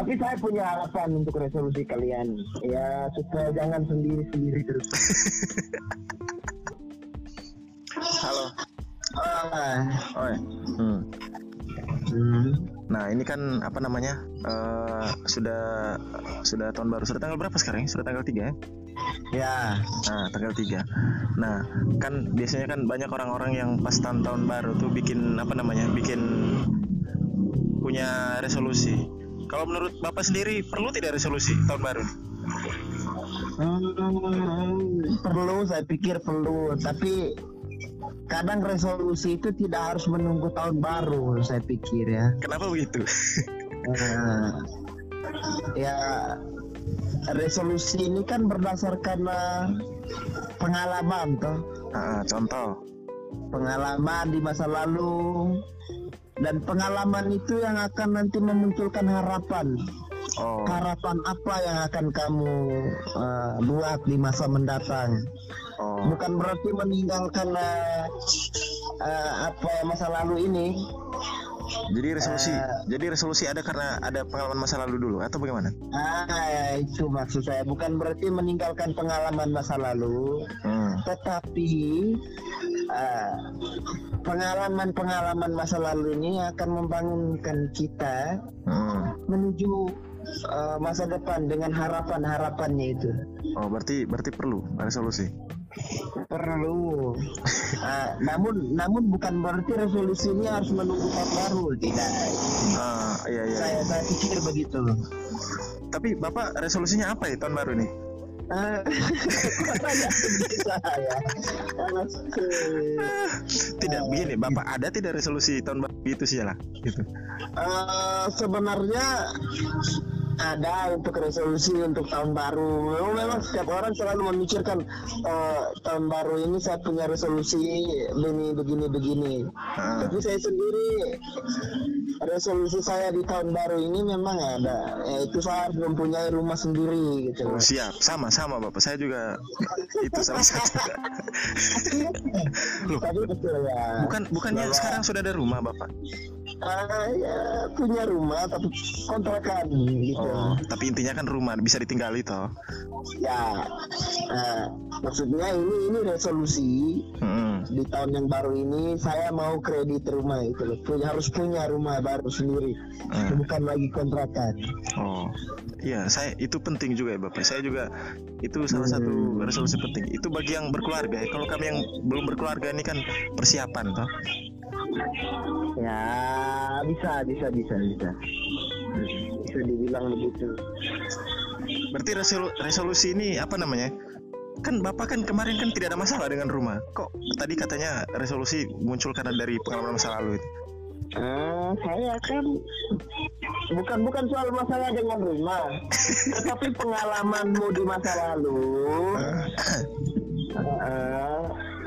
tapi saya punya harapan untuk resolusi kalian. Ya supaya jangan sendiri-sendiri terus. Halo. Ah, Oi. Hmm. hmm. Nah, ini kan apa namanya? eh, sudah sudah tahun baru. Sudah tanggal berapa sekarang? Sudah tanggal 3 ya? Ya, Nah, tanggal 3. Nah, kan biasanya kan banyak orang-orang yang pas tahun tahun baru tuh bikin apa namanya? Bikin punya resolusi. Kalau menurut Bapak sendiri perlu tidak resolusi tahun baru? nih? Hmm, perlu saya pikir perlu, tapi kadang resolusi itu tidak harus menunggu tahun baru saya pikir ya. Kenapa begitu? Eh, ya resolusi ini kan berdasarkan eh, pengalaman toh Ah, contoh. pengalaman di masa lalu dan pengalaman itu yang akan nanti memunculkan harapan. Oh, harapan apa yang akan kamu eh, buat di masa mendatang? Oh, bukan berarti meninggalkan eh, eh, apa masa lalu ini. Jadi resolusi, Eh. jadi resolusi ada karena ada pengalaman masa lalu dulu atau bagaimana? ah itu maksud saya. Bukan berarti meninggalkan pengalaman masa lalu. Hmm. tetapi eh, pengalaman-pengalaman masa lalu ini akan membangunkan kita Hmm. menuju eh, masa depan dengan harapan-harapannya itu Oh, berarti berarti perlu resolusi. perlu Ah, namun namun bukan berarti resolusi ini harus menunggu tahun baru tidak Ah, iya iya. saya saya pikir begitu Tapi Bapak resolusinya apa ya tahun baru nih? Ah, Tidak begini, Bapak ada tidak resolusi tahun baru gitu sih lah, gitu. Eh, sebenarnya ada untuk resolusi untuk tahun baru. Memang, memang setiap orang selalu memikirkan eh, tahun baru ini saya punya resolusi begini begini begini. Ah, Tapi saya sendiri resolusi saya di tahun baru ini memang ada. Yaitu saya harus mempunyai rumah sendiri gitu. oh, siap, sama sama Bapak. Saya juga itu salah satu. Loh, Tapi betul ya. bukan bukannya Bahwa- sekarang sudah ada rumah Bapak? Ya, punya rumah tapi kontrakan gitu. Oh, tapi intinya kan rumah bisa ditinggali toh. Ya, eh, maksudnya ini ini resolusi Hmm. di tahun yang baru ini saya mau kredit rumah itu loh. Punya harus punya rumah baru sendiri, Hmm. bukan lagi kontrakan. Oh, iya, saya itu penting juga ya Bapak. Saya juga itu salah satu Hmm. resolusi penting. Itu bagi yang berkeluarga ya. Kalau kami yang belum berkeluarga ini kan persiapan toh. Ya, bisa, bisa, bisa, bisa. Bisa dibilang begitu. Berarti resolu- resolusi ini apa namanya? Kan Bapak kan kemarin kan tidak ada masalah dengan rumah. Kok tadi katanya resolusi muncul karena dari pengalaman masa lalu itu? Ah, saya kan bukan bukan soal masalah dengan rumah, tetapi pengalamanmu di masa lalu. ah,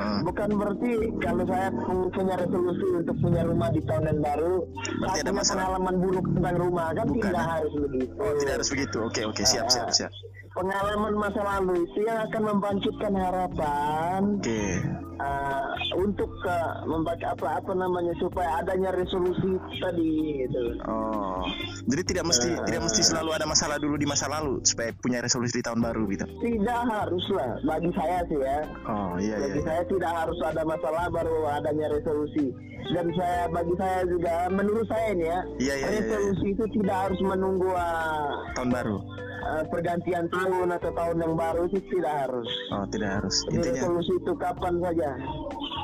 Hmm. bukan berarti kalau saya pu- punya resolusi untuk punya rumah di tahun yang baru, Berarti ada masalah. pengalaman buruk tentang rumah kan Bukan. tidak harus begitu. Oh, tidak harus begitu. Oke, oke, siap, siap, siap. Pengalaman masa lalu itu yang akan membangkitkan harapan Oke. Ah, untuk uh, membaca apa apa namanya supaya adanya resolusi tadi gitu. Oh, jadi tidak mesti Eh. tidak mesti selalu ada masalah dulu di masa lalu supaya punya resolusi di tahun baru gitu. Tidak harus lah bagi saya sih ya. Oh, iya iya. Bagi iya. saya tidak harus ada masalah baru adanya resolusi. Dan saya bagi saya juga menurut saya ini ya, Iya, iya, iya, iya. resolusi itu tidak harus menunggu ah, Tahun baru. Ah, pergantian tahun atau tahun yang baru itu tidak harus. Oh, tidak harus. Jadi Intinya. resolusi itu kapan saja.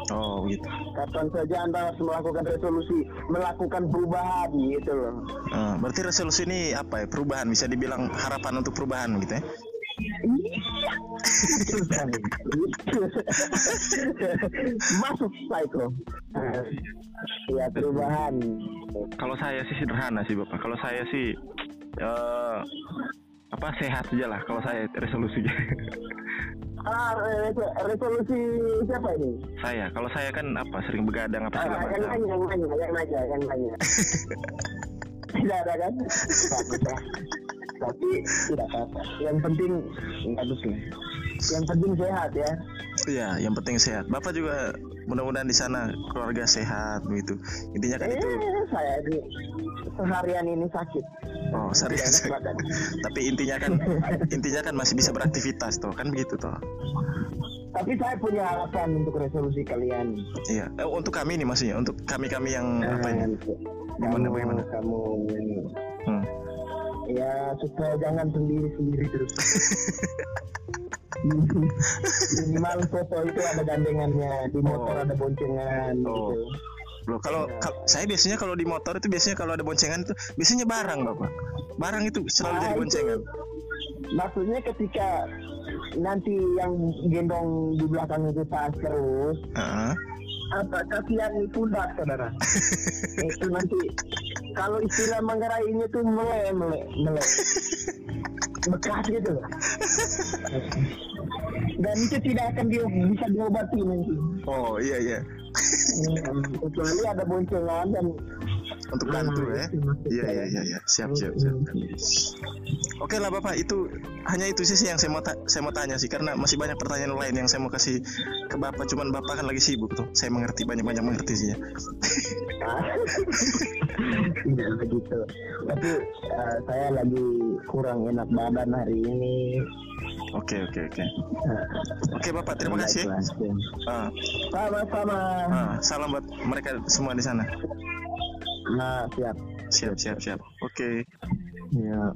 Oh, begitu. Kapan saja Anda harus melakukan resolusi, melakukan perubahan gitu loh. Eh, berarti resolusi ini apa ya? Perubahan bisa dibilang harapan untuk perubahan gitu ya? Iya. Masuk psycho. Ya perubahan. Kalau saya sih sederhana sih bapak. Kalau saya sih eh apa sehat aja lah. Kalau saya resolusinya. Ah, res- resolusi siapa ini? saya. Kalau saya kan apa sering begadang apa Ah, segala yang macam. nanya, yang nanya, yang nanya, yang nanya. tidak ada kan? Tapi tidak apa-apa. Yang penting bagus lah. Yang penting sehat ya. Iya, yang penting sehat. Bapak juga mudah-mudahan di sana keluarga sehat begitu intinya kan itu Eh, saya di seharian ini sakit. oh enak badan. tapi intinya kan intinya kan masih bisa beraktivitas toh kan begitu toh Tapi saya punya harapan untuk resolusi kalian. iya eh, untuk kami nih maksudnya untuk kami kami yang apa ini Gimana, kamu, bagaimana? Kamu Hmm. ya supaya jangan sendiri sendiri terus. Minimal foto itu ada gandengannya, di motor Oh. ada boncengan Oh. gitu. Loh, kalau Iya. kal- saya biasanya kalau di motor itu biasanya kalau ada boncengan itu biasanya barang bapak barang itu selalu Ah, jadi itu boncengan Maksudnya ketika nanti yang gendong di belakang itu tas terus, Heeh. apa kasihan pundak saudara itu nanti kalau istilah Manggarai ini tuh melek melek melek bekas gitu loh. Dan itu tidak akan di, bisa diobati nanti. Oh iya iya. Hmm, kecuali ada boncengan dan untuk bantu Ah, ya. itu maksud iya saya. iya iya iya. Siap siap siap. Oke. Lah bapak. Itu hanya itu sih yang saya mau ta- saya mau tanya sih karena masih banyak pertanyaan lain yang saya mau kasih ke bapak. Cuman bapak kan lagi sibuk tuh. Saya mengerti banyak banyak mengerti sih ya. Tidak begitu. Tapi eh, saya lagi kurang enak badan hari ini. Oke oke oke. Eh, oke bapak. Terima kasih baiklah. Ah, sama-sama. Ah, salam buat mereka semua di sana nah siap. Siap siap siap. Oke. Ya